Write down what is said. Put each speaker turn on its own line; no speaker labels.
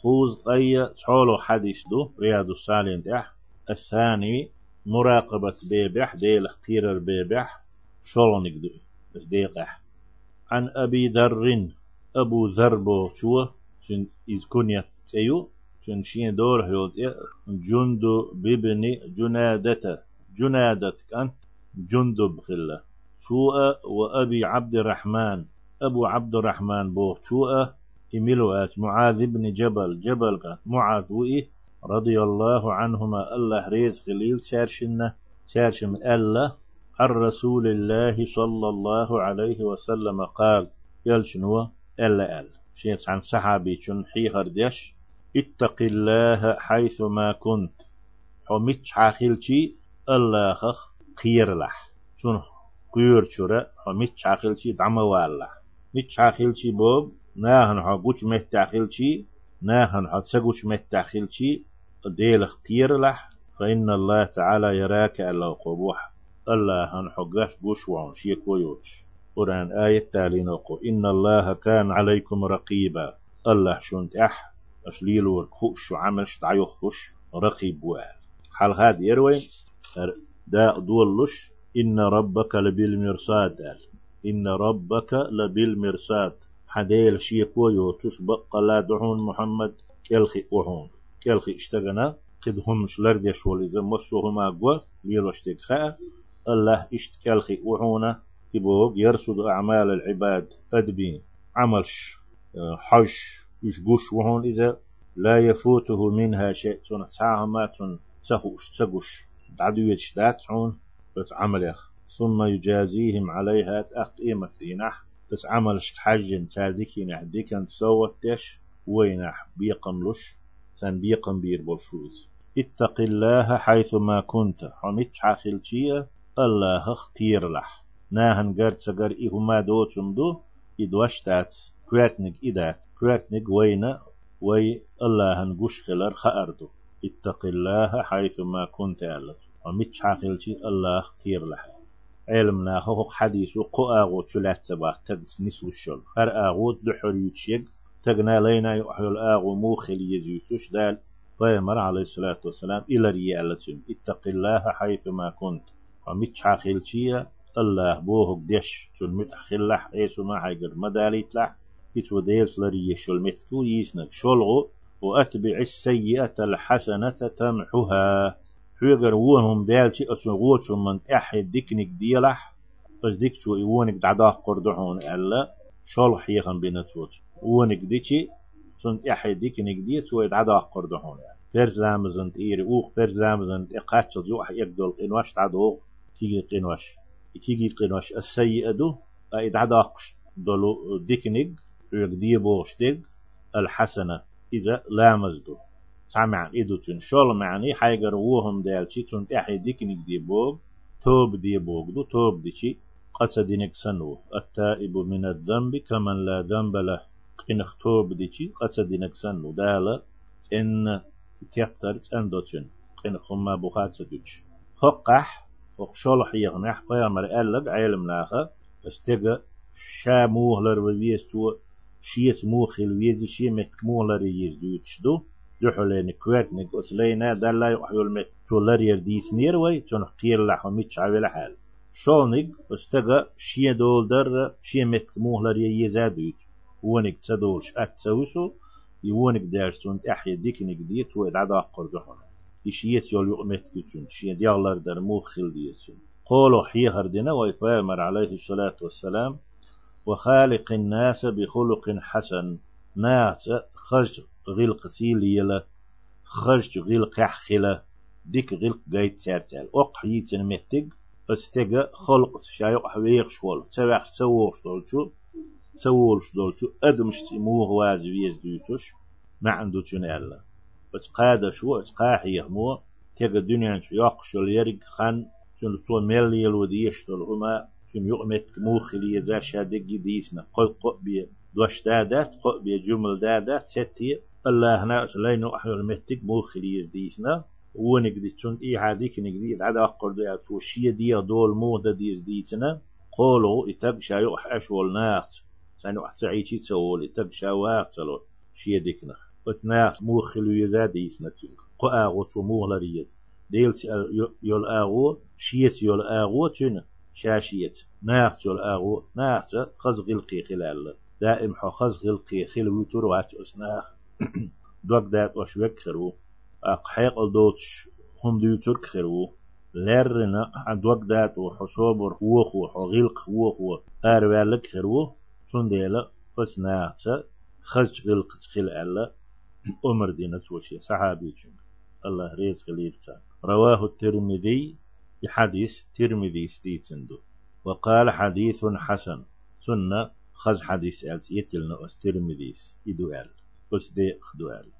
خوز طي تحولو حديث دو رياض الصالحين تح الثاني مراقبة بيبح ديل قيرر بيبح شلونك دو بس ديقح عن أبي ذر أبو ذر بو شو شن إذ كنيت تيو شن شين دور هيوت جند بابن جنادة جنادة كان جندب خلة سوء وأبي عبد الرحمن أبو عبد الرحمن بو شوء إملوات معاذ بن جبل. جبل معاذ وإيه؟ رضي الله عنهما. الله ريز خليل شارشنا. شارشم الله عن رسول الله صلى الله عليه وسلم قال يل شنو؟ ألا أل. شيء عن صحابي شن حيخر ديش اتق الله حيث ما كنت حميتش حاخلشي الله خخ خير لح شنو؟ قيور شورا. حميتش حاخلشي دعم والله. ميتش حاخلشي بوب ناهن حقوش مهتاخلشي ناهن حتسقوش مهتاخلشي ديلخ قير لح. فإن الله تعالى يراك ألا قبوح. الله هن حقاش بوش وعن شيكو يوش قرآن آية تالي نقو إن الله كان عليكم رقيبا الله شونت أح. أشليل وركوش عملش تعيوخش رقيب وال حال هاد يروي دا دولش إن ربك لبالمرصاد. إن ربك لبالمرصاد. حديل شيكو يوتش بقى لا دعون محمد كالخي وحون كالخي اشتغنا قد هم شلر دي شول إذا مسوهما قوة ليلوش تكخاء الله اشتكالخي وحونا يبوغ يرصد أعمال العباد أدبين عملش حج يشقوش وهون إذا لا يفوته منها شيء تون تعاهما تون تهوش تقوش دعدو يجدات عون بتعمليخ ثم يجازيهم عليها تأقيمة دينح بس عملش حج تاديكي نحديك أنت سوتش وينح بيقملش سن بيقم بير بولشوز اتق الله حيث ما كنت حميتش حاخلتشيه الله اختير لح. ناهن قرت سقر إهما دوتم دو؟ إدوشتات كوارتنك إدات. كوارتنك وينا وي الله نقش خلر خأردو اتق الله حيث ما كنت ألت ومتش حاقلتي الله اختير لح. علمنا هو حديث قو آغو تشلات سبا تدس نسو الشل هر آغو دحر يتشيق تقنا لينا يحيو الآغو موخل يزيوتش دال فيمر عليه الصلاة والسلام إلى ريالتهم اتق الله حيث ما كنت ومتش حاخيلشيا الله بوه ديش تون متحخلح ايسو ما حيقر مداليت لح. يتو ديرس لري شول متكو يسنك شولغو وأتبع السيئة الحسنة تمحها حيقر وهم دالشي أسو غوتشو من أحد ديكنك ديلح بس ديكشو إيوانك دعدا قردحون ألا شول حيخن بينتوت وونك ديكي سنت أحد ديكنك دي تو يدعدا قردحون فرز لامزن تيري اوخ فرز لامزن تقاتل جوح يقدل إنواش تعدوق تيجي قنوش تيجي قنوش السيئة دو ايد عداقش دولو ديكنيج يقدي بوشتيج الحسنة إذا لامزدو سامع إدو تن شول معني حيقر وهم دالشي تن تحي ديكنيج دي بوغ توب دي بوغ دو توب دي شي قصدينك سنو التائب من الذنب كمن لا ذنب له قنخ توب دي شي قصدينك سنو دالا إن تيقتر تندوتن قنخ ما. بخات سدوش هقح وقشول حيغنح قيامر ألق علم ناخا استيقى شا موهلر ويستو شيس موخل ويزي شي متك موهلر يزدو يتشدو دحولين كواتنك أسلينا دالا يحيو المت تولر يرديس نير وي تنخ قير لحو ميتش عويل حال شولنك استيقى شي دول در شي متك موهلر يزادو يت ونك تدولش أتسوسو يونك دارسون أحيا ديكنك ديت وإدعدا قردحونا إشيت يول يؤمت كتون شي ديالر در موخل ديسون قولوا حيهر دينا ويفامر عليه الصلاة والسلام وخالق الناس بخلق حسن ناس خرج غلق سيليلا خرج غلق حخلا ديك غلق جايت سارتال أق يتن متج استجا خلق شايق حويق شوال. تبع سووش دولشو سوولش دولشو أدمش تيموه وازويز دوتوش ما عنده تنالا اتقاد شو اتقاحي مو تيجا الدنيا يقش اليرق خان شن سو ملي الودي يشتل هما. شن يؤمت موخلي يزا شادق ديسنا. قل قو بي دوش دادات قو بي جمل دادات ستي. الله هنا لين أحيو المتك موخلي يزديسنا ونك دي تشون إي عاديك نك دي عدا أقر دي توشية دي دول مودا دي يزديتنا قولوا إتب شايو أشول ناس سانو أحسعيشي تسول؟ إتب شاواق تسول شيا ديكنخ وتناخ موخل يزاد يسنتك قاغو تموغ لريز ديلت يول آغو شيت يول آغو تن شاشيت ناخت يول آغو ناخت خزغ القي خلال. دائم حو خزغ القي خل ويتور وات أسناخ دوك دات وشوك خرو أقحيق الدوتش هم ديوتور خرو لرنا عدوك دات وحصوبر وخو غلق وخو أروالك خرو سنديلا فسناخت خزغ القي خلال أمر دينة وشي صحابي الله ريز خليل رواه الترمذي بحديث ترمذي ستيتسندو وقال حديث حسن سنة خز حديث ألس يتلنا أسترمذيس إدوال أصدق دوال